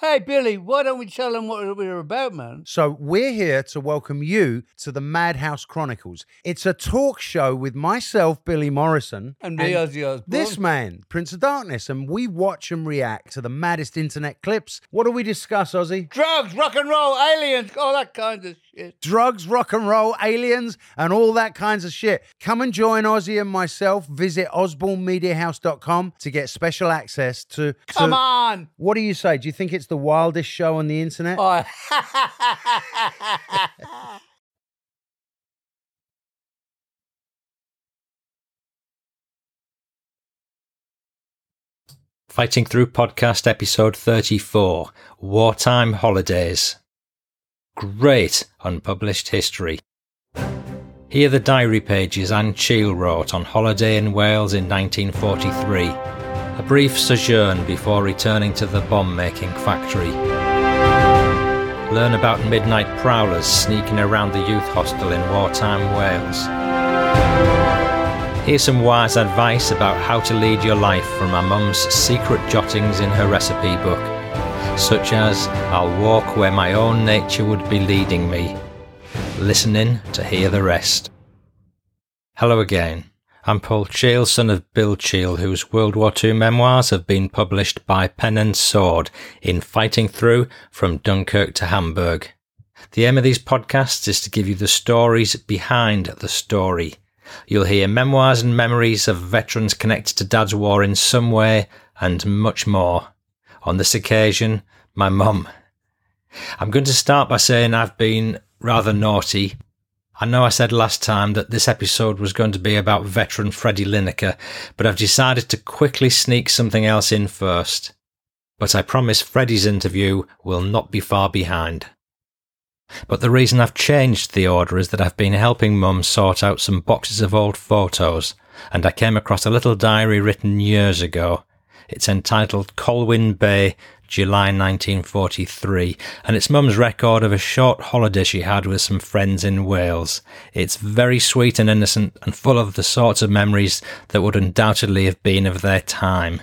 Hey, Billy, why don't we tell them what we're about, man? So, we're here to welcome you to the Madhouse Chronicles. It's a talk show with myself, Billy Morrison, And me, Ozzy Osbourne. this man, Prince of Darkness, and we watch and react to the maddest internet clips. What do we discuss, Ozzy? Drugs, rock and roll, aliens, all that kind of shit. Drugs, rock and roll, aliens, and all that kinds of shit. Come and join Ozzy and myself. Visit osbornemediahouse.com to get special access to. to- Come on! What do you say? Do you think it's the wildest show on the internet? Oh. Fighting Through Podcast Episode 34 Wartime Holidays. Great unpublished history. Here the diary pages Anne Cheall wrote on holiday in Wales in 1943. A brief sojourn before returning to the bomb making factory. Learn about midnight prowlers sneaking around the youth hostel in wartime Wales. Here's some wise advice about how to lead your life from my mum's secret jottings in her recipe book, such as I'll walk where my own nature would be leading me, listening to hear the rest. Hello again. I'm Paul Cheall, son of Bill Cheall, whose World War II memoirs have been published by Pen and Sword in Fighting Through from Dunkirk to Hamburg. The aim of these podcasts is to give you the stories behind the story. You'll hear memoirs and memories of veterans connected to Dad's war in some way and much more. On this occasion, my mum. I'm going to start by saying I've been rather naughty. I know I said last time that this episode was going to be about veteran Freddie Lineker, but I've decided to quickly sneak something else in first. But I promise Freddie's interview will not be far behind. But the reason I've changed the order is that I've been helping Mum sort out some boxes of old photos, and I came across a little diary written years ago. It's entitled Colwyn Bay, July 1943, and it's Mum's record of a short holiday she had with some friends in Wales. It's very sweet and innocent and full of the sorts of memories that would undoubtedly have been of their time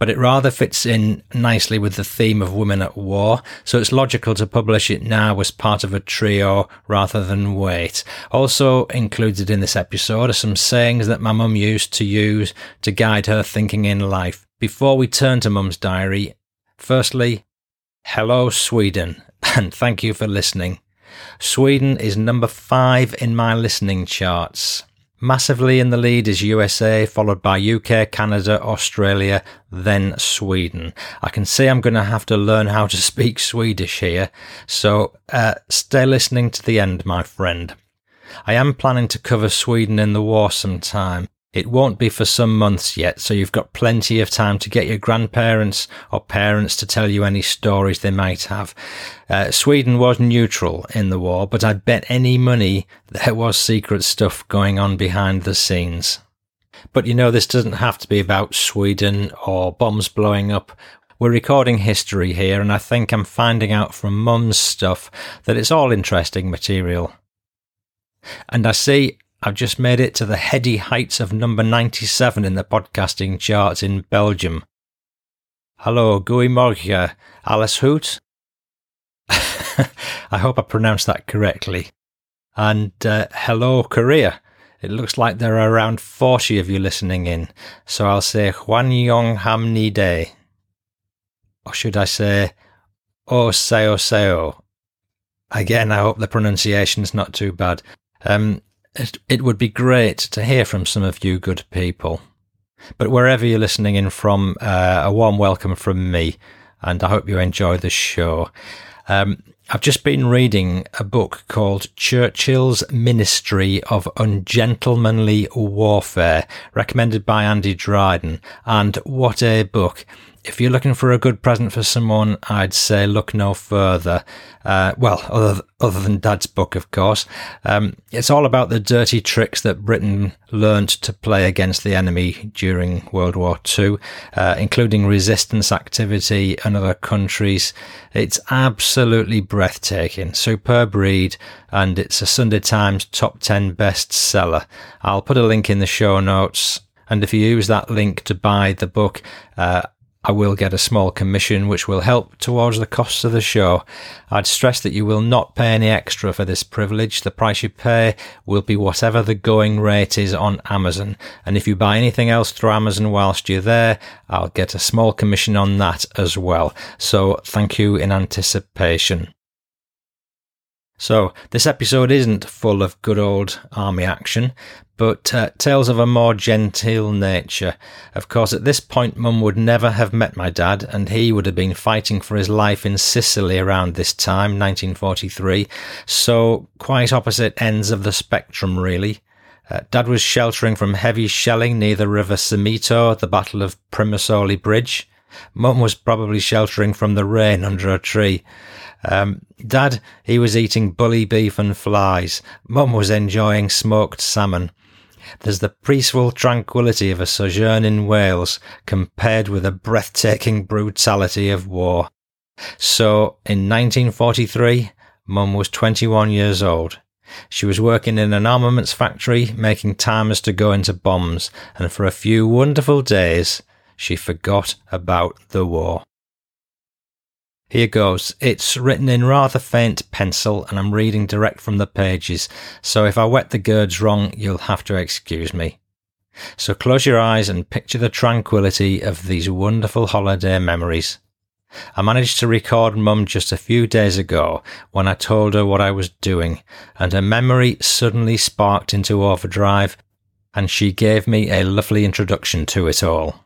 but it rather fits in nicely with the theme of women at war, so it's logical to publish it now as part of a trio rather than wait. Also included in this episode are some sayings that my mum used to use to guide her thinking in life. Before we turn to mum's diary, firstly, hello Sweden, and thank you for listening. Sweden is number five in my listening charts. Massively in the lead is USA, followed by UK, Canada, Australia, then Sweden. I can see I'm going to have to learn how to speak Swedish here, so uh, stay listening to the end, my friend. I am planning to cover Sweden in the war sometime. It won't be for some months yet, so you've got plenty of time to get your grandparents or parents to tell you any stories they might have. Uh, Sweden was neutral in the war, but I bet any money there was secret stuff going on behind the scenes. But you know, this doesn't have to be about Sweden or bombs blowing up. We're recording history here, and I think I'm finding out from Mum's stuff that it's all interesting material. And I see I've just made it to the heady heights of number 97 in the podcasting charts in Belgium. Hallo, goeiemorgen, Alice goed? I hope I pronounced that correctly. And uh, hello, Korea. It looks like there are around 40 of you listening in, so I'll say Hwanyong Hamni Day. Or should I say O Seo Seo? Again, I hope the pronunciation's not too bad. Um, it, it would be great to hear from some of you good people. But wherever you're listening in from, uh, a warm welcome from me, and I hope you enjoy the show. Um, I've just been reading a book called Churchill's Ministry of Ungentlemanly Warfare, recommended by Andy Dryden. And what a book! If you're looking for a good present for someone, I'd say look no further. Uh, well, other, other than Dad's book, of course. Um, it's all about the dirty tricks that Britain learned to play against the enemy during World War II, uh, including resistance activity in other countries. It's absolutely breathtaking, superb read, and it's a Sunday Times top 10 bestseller. I'll put a link in the show notes. And if you use that link to buy the book, uh, I will get a small commission which will help towards the costs of the show. I'd stress that you will not pay any extra for this privilege. The price you pay will be whatever the going rate is on Amazon. And if you buy anything else through Amazon whilst you're there, I'll get a small commission on that as well. So thank you in anticipation. So, this episode isn't full of good old army action, but uh, tales of a more genteel nature. Of course, at this point, Mum would never have met my dad, and he would have been fighting for his life in Sicily around this time, 1943. So, quite opposite ends of the spectrum, really. Uh, Dad was sheltering from heavy shelling near the River Simeto at the Battle of Primosole Bridge. Mum was probably sheltering from the rain under a tree. Um, Dad, he was eating bully beef and flies. Mum was enjoying smoked salmon. There's the peaceful tranquillity of a sojourn in Wales compared with the breathtaking brutality of war. So, in 1943, Mum was 21 years old. She was working in an armaments factory, making timers to go into bombs, and for a few wonderful days, she forgot about the war. Here goes. It's written in rather faint pencil and I'm reading direct from the pages, so if I wet the girds wrong, you'll have to excuse me. So close your eyes and picture the tranquility of these wonderful holiday memories. I managed to record Mum just a few days ago when I told her what I was doing, and her memory suddenly sparked into overdrive, and she gave me a lovely introduction to it all.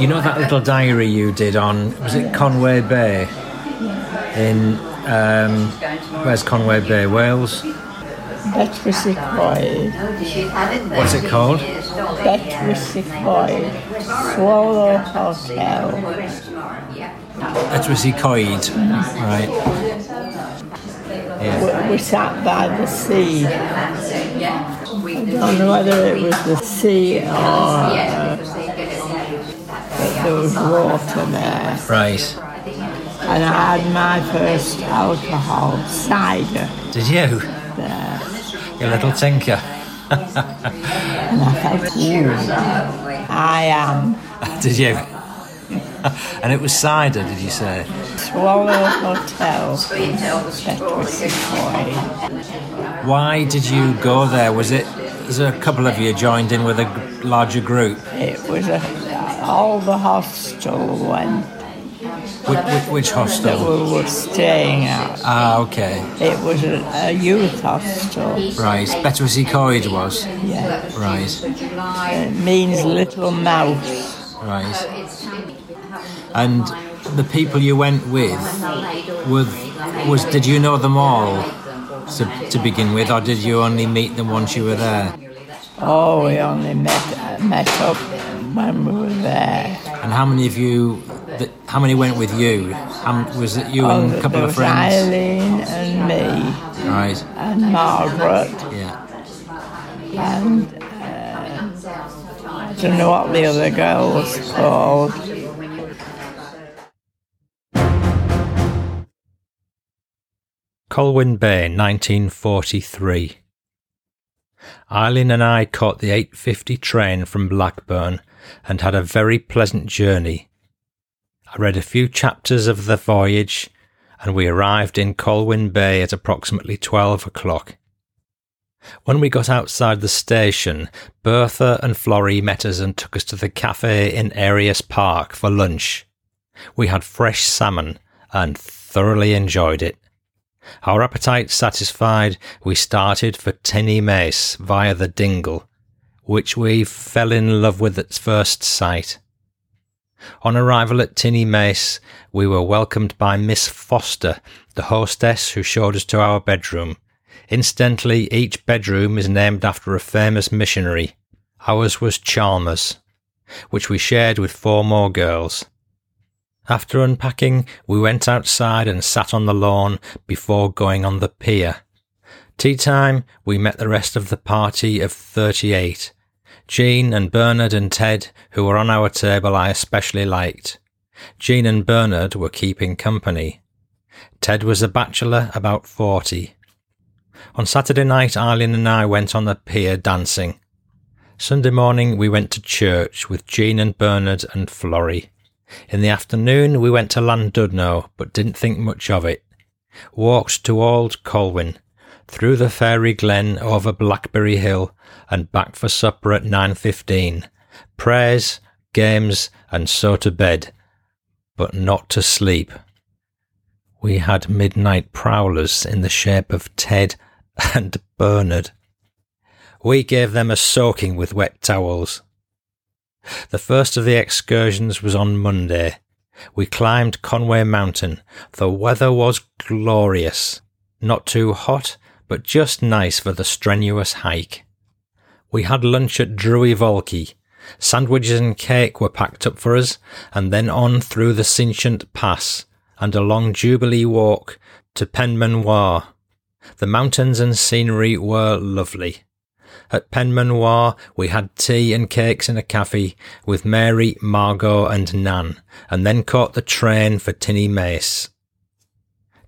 You know that little diary you did on was it Conway Bay in um, where's Conway Bay, Wales? Betwixt Coed. What's it called? Betwixt Coed. Swallow Hotel. Etwysy Coed, right? Yeah. We, we sat by the sea. I don't know whether it was the sea or uh, was water there. Right. And I had my first alcohol, cider, Did you? there. You little tinker. And I felt, ooh, I am. Did you? and it was cider, did you say? Swallow Hotel. Why did you go there? Was it? There's a couple of you joined in with a larger group. It was a, all the hostel went Which, which, which that hostel? we were staying at. Ah, okay. It was a, a youth hostel. Right. Betws-y-Coed was. Yeah. Right. It means little mouse. Right. And the people you went with, were, was did you know them all to, to begin with, or did you only meet them once you were there? Oh, we only met met up when we were there. And how many of you? That, how many went with you? How, was it you and a couple there of was friends? Eileen and me Right. and Margaret Yeah. and uh, I don't know what the other girl was called. Colwyn Bay, 1943. Eileen and I caught the 8.50 train from Blackburn and had a very pleasant journey. I read a few chapters of the voyage and we arrived in Colwyn Bay at approximately 12 o'clock. When we got outside the station, Bertha and Florrie met us and took us to the cafe in Eirias Park for lunch. We had fresh salmon and thoroughly enjoyed it. Our appetite satisfied, we started for Tinny Mace via the Dingle, which we fell in love with at first sight. On arrival at Tinny Mace, we were welcomed by Miss Foster, the hostess who showed us to our bedroom. Incidentally, each bedroom is named after a famous missionary. Ours was Chalmers, which we shared with four more girls. After unpacking, we went outside and sat on the lawn before going on the pier. Tea time, we met the rest of the party of 38. Jean and Bernard and Ted, who were on our table, I especially liked. Jean and Bernard were keeping company. Ted was a bachelor, about 40. On Saturday night, Eileen and I went on the pier dancing. Sunday morning we went to church with Jean and Bernard and Florrie. In the afternoon we went to Llandudno, but didn't think much of it. Walked to Old Colwyn, through the fairy glen over Blackberry Hill, and back for supper at 9.15. Prayers, games, and so to bed, but not to sleep. We had midnight prowlers in the shape of Ted and Bernard. We gave them a soaking with wet towels. The first of the excursions was on Monday. We climbed Conway Mountain. The weather was glorious. Not too hot, but just nice for the strenuous hike. We had lunch at Drury Volky. Sandwiches and cake were packed up for us, and then on through the Sychnant Pass and along Jubilee Walk to Penmaenmawr. The mountains and scenery were lovely. At Penmaenmawr, we had tea and cakes in a cafe with Mary, Margot, and Nan, and then caught the train for Tinny Mace.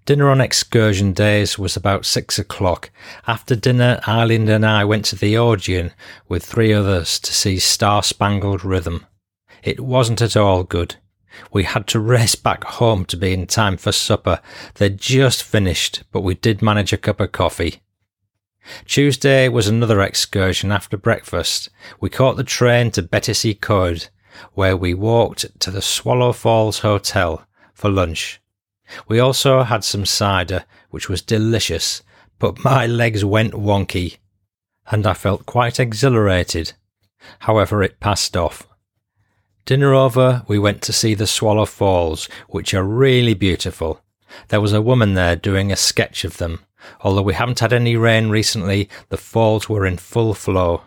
Dinner on excursion days was about six o'clock. After dinner, Eileen and I went to the Augean with three others to see Star Spangled Rhythm. It wasn't at all good. We had to race back home to be in time for supper. They'd just finished, but we did manage a cup of coffee. Tuesday was another excursion after breakfast. We caught the train to Battersea Coed, where we walked to the Swallow Falls Hotel for lunch. We also had some cider, which was delicious, but my legs went wonky, and I felt quite exhilarated. However, it passed off. Dinner over, we went to see the Swallow Falls, which are really beautiful. There was a woman there doing a sketch of them. Although we haven't had any rain recently, the falls were in full flow.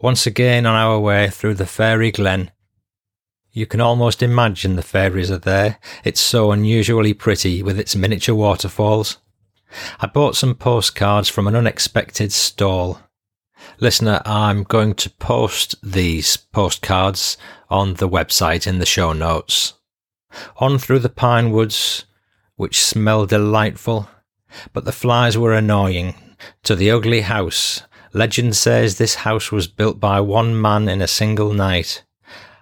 Once again on our way through the fairy glen. You can almost imagine the fairies are there. It's so unusually pretty with its miniature waterfalls. I bought some postcards from an unexpected stall. Listener, I'm going to post these postcards on the website in the show notes. On through the pine woods, which smell delightful, but the flies were annoying. To the ugly house. Legend says this house was built by one man in a single night.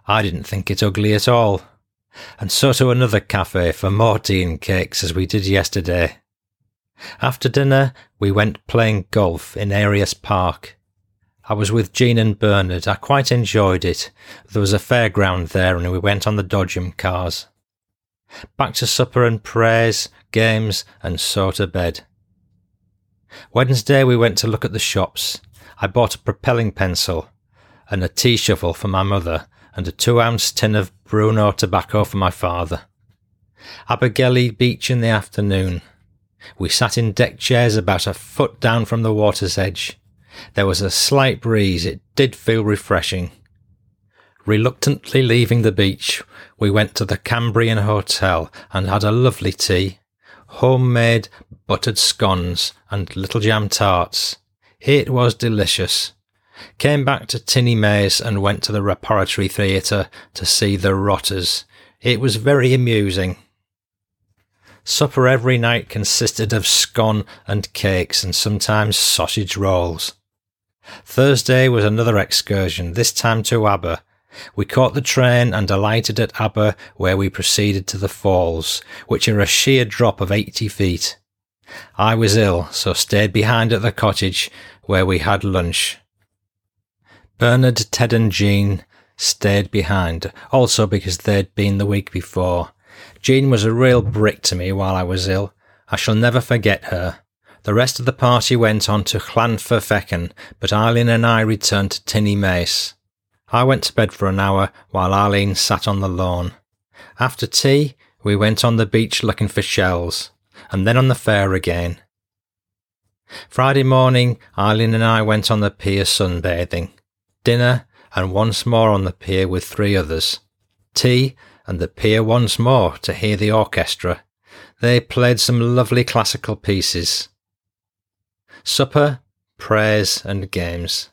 I didn't think it ugly at all. And so to another cafe for more tea and cakes as we did yesterday. After dinner, we went playing golf in Eirias Park. I was with Jean and Bernard. I quite enjoyed it. There was a fairground there and we went on the Dodgem cars. Back to supper and prayers, games, and so to bed. Wednesday we went to look at the shops. I bought a propelling pencil and a tea shovel for my mother and a two ounce tin of Bruno tobacco for my father. Abergele Beach in the afternoon. We sat in deck chairs about a foot down from the water's edge. There was a slight breeze. It did feel refreshing. Reluctantly leaving the beach, we went to the Cambrian Hotel and had a lovely tea, homemade buttered scones and little jam tarts. It was delicious. Came back to Tinny Mays and went to the Repertory Theatre to see the Rotters. It was very amusing. Supper every night consisted of scone and cakes and sometimes sausage rolls. Thursday was another excursion, this time to Aber, we caught the train and alighted at Aber, where we proceeded to the falls, which are a sheer drop of 80 feet. I was ill, so stayed behind at the cottage, where we had lunch. Bernard, Ted, and Jean stayed behind, also because they'd been the week before. Jean was a real brick to me while I was ill. I shall never forget her. The rest of the party went on to Llanfairfechan, but Eileen and I returned to Tinny Mace. I went to bed for an hour while Arlene sat on the lawn. After tea, we went on the beach looking for shells, and then on the fair again. Friday morning, Eileen and I went on the pier sunbathing. Dinner, and once more on the pier with three others. Tea, and the pier once more to hear the orchestra. They played some lovely classical pieces. Supper, prayers, and games.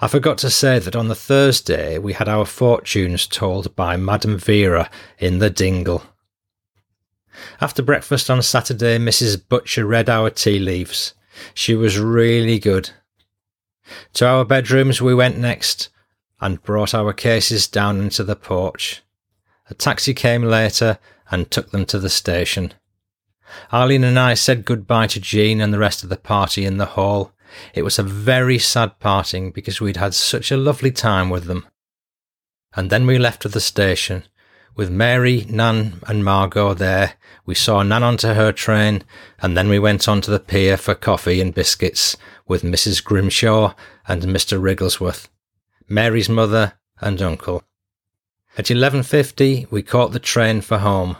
I forgot to say that on the Thursday we had our fortunes told by Madame Vera in the dingle. After breakfast on Saturday, Mrs. Butcher read our tea leaves. She was really good. To our bedrooms we went next and brought our cases down into the porch. A taxi came later and took them to the station. Arlene and I said goodbye to Jean and the rest of the party in the hall. It was a very sad parting because we'd had such a lovely time with them. And then we left for the station. With Mary, Nan, and Margot there, we saw Nan onto her train, and then we went on to the pier for coffee and biscuits with Mrs. Grimshaw and Mr. Wrigglesworth, Mary's mother and uncle. At 11.50 we caught the train for home.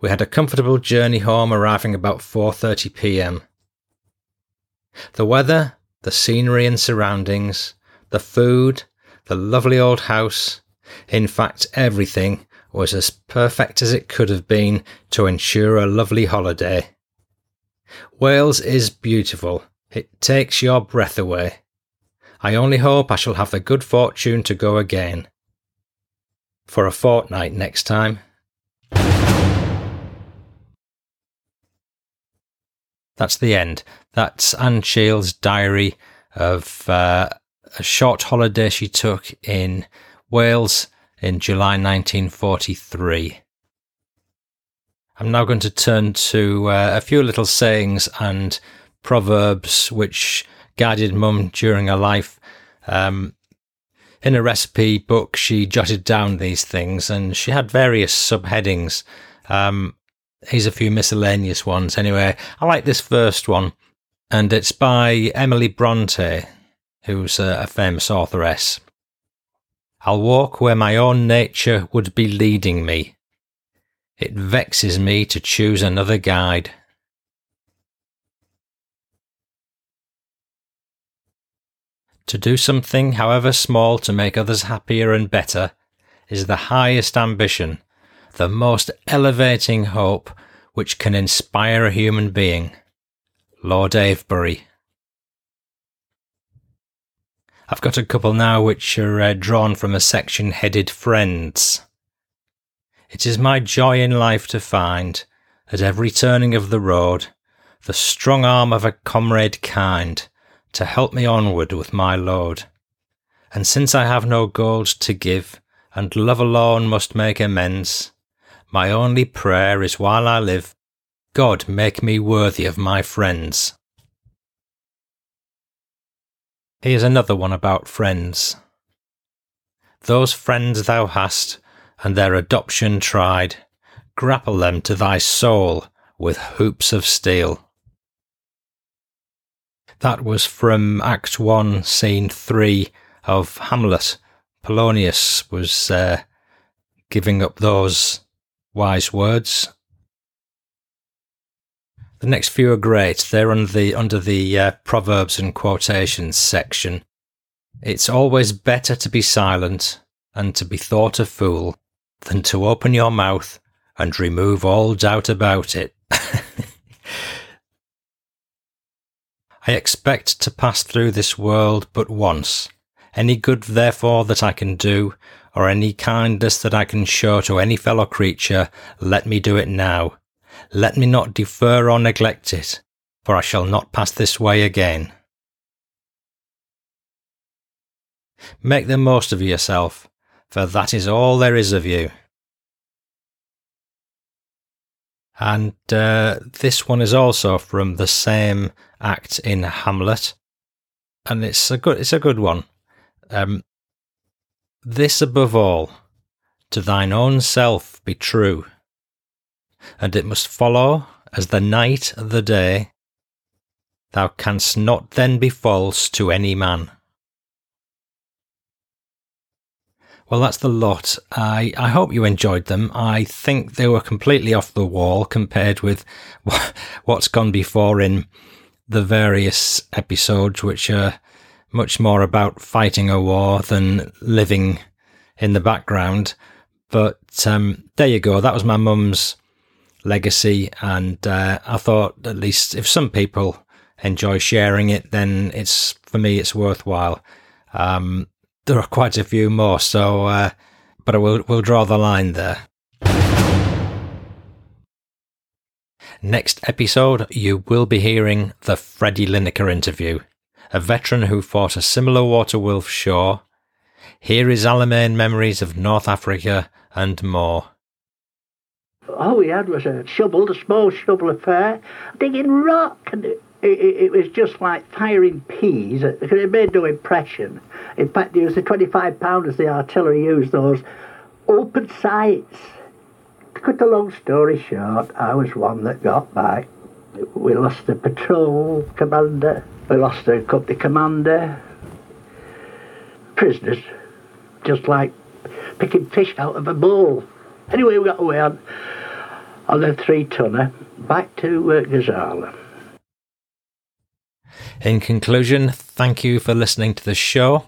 We had a comfortable journey home arriving about 4:30 p.m. The weather, the scenery and surroundings, the food, the lovely old house, in fact everything was as perfect as it could have been to ensure a lovely holiday. Wales is beautiful. It takes your breath away. I only hope I shall have the good fortune to go again. For a fortnight next time. That's the end. That's Anne Shields' diary of uh, a short holiday she took in Wales in July 1943. I'm now going to turn to uh, a few little sayings and proverbs which guided Mum during her life. Um, in a recipe book, she jotted down these things and she had various subheadings. Um, here's a few miscellaneous ones anyway. I like this first one, and it's by Emily Bronte, who's a, a famous authoress. I'll walk where my own nature would be leading me. It vexes me to choose another guide. To do something, however small, to make others happier and better is the highest ambition, the most elevating hope which can inspire a human being. Lord Avebury. I've got a couple now which are uh, drawn from a section headed Friends. It is my joy in life to find, at every turning of the road, the strong arm of a comrade kind to help me onward with my load. And since I have no gold to give, and love alone must make amends, my only prayer is while I live, God make me worthy of my friends. Here's another one about friends. Those friends thou hast, and their adoption tried, grapple them to thy soul with hoops of steel. That was from Act 1, Scene 3 of Hamlet. Polonius was uh, giving up those wise words. The next few are great. They're under the under the uh, proverbs and quotations section. It's always better to be silent and to be thought a fool than to open your mouth and remove all doubt about it. I expect to pass through this world but once. Any good, therefore, that I can do, or any kindness that I can show to any fellow creature, let me do it now. Let me not defer or neglect it, for I shall not pass this way again. Make the most of yourself, for that is all there is of you. And uh, this one is also from the same act in Hamlet, and it's a good it's a good one. Um, this above all, to thine own self be true, and it must follow as the night the day. Thou canst not then be false to any man. Well, that's the lot. I, I hope you enjoyed them. I think they were completely off the wall compared with what's gone before in the various episodes, which are much more about fighting a war than living in the background. But um, there you go. That was my mum's legacy, and uh, I thought at least if some people enjoy sharing it, then it's for me it's worthwhile. Um, there are quite a few more, so uh, but I will we'll draw the line there. Next episode, you will be hearing the Freddie Lineker interview. A veteran who fought a similar Wilf Shaw. Here is Alamein memories of North Africa and more. All we had was a shovel, a small shovel affair, digging rock, and it, it, it was just like firing peas. It made no impression. In fact, it was the 25 pounders the artillery used, those open sights. To cut a long story short, I was one that got back. We lost the patrol commander, we lost the company commander, prisoners, just like picking fish out of a bowl. Anyway, we got away on, on the three tonner back to uh, Gazala. In conclusion, thank you for listening to the show.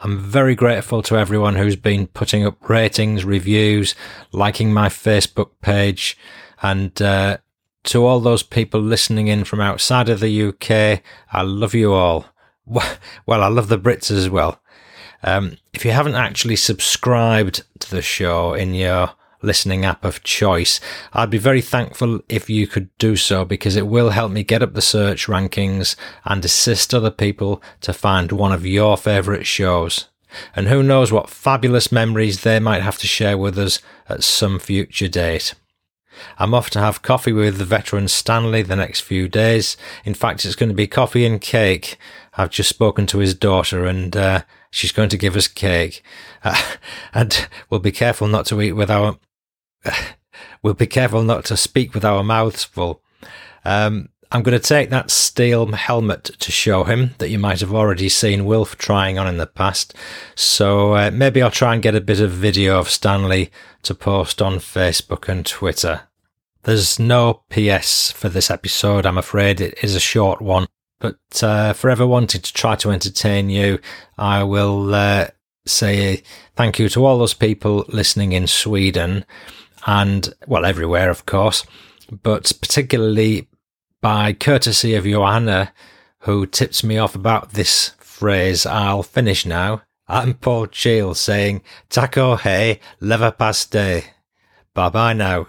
I'm very grateful to everyone who's been putting up ratings, reviews, liking my Facebook page, and uh, to all those people listening in from outside of the UK. I love you all. Well, I love the Brits as well. Um, if you haven't actually subscribed to the show in your listening app of choice, I'd be very thankful if you could do so because it will help me get up the search rankings and assist other people to find one of your favourite shows. And who knows what fabulous memories they might have to share with us at some future date. I'm off to have coffee with the veteran Stanley the next few days. In fact, it's going to be coffee and cake. I've just spoken to his daughter and uh, she's going to give us cake. Uh, and we'll be careful not to eat with our. we'll be careful not to speak with our mouths full. Um, I'm going to take that steel helmet to show him that you might have already seen Wilf trying on in the past. So uh, maybe I'll try and get a bit of video of Stanley to post on Facebook and Twitter. There's no PS for this episode, I'm afraid. It is a short one. But uh, forever wanting to try to entertain you, I will uh, say thank you to all those people listening in Sweden and, well, everywhere, of course, but particularly by courtesy of Joanna, who tips me off about this phrase, I'll finish now. I'm Paul Cheall saying, Taco hey, lever paste. Bye bye now.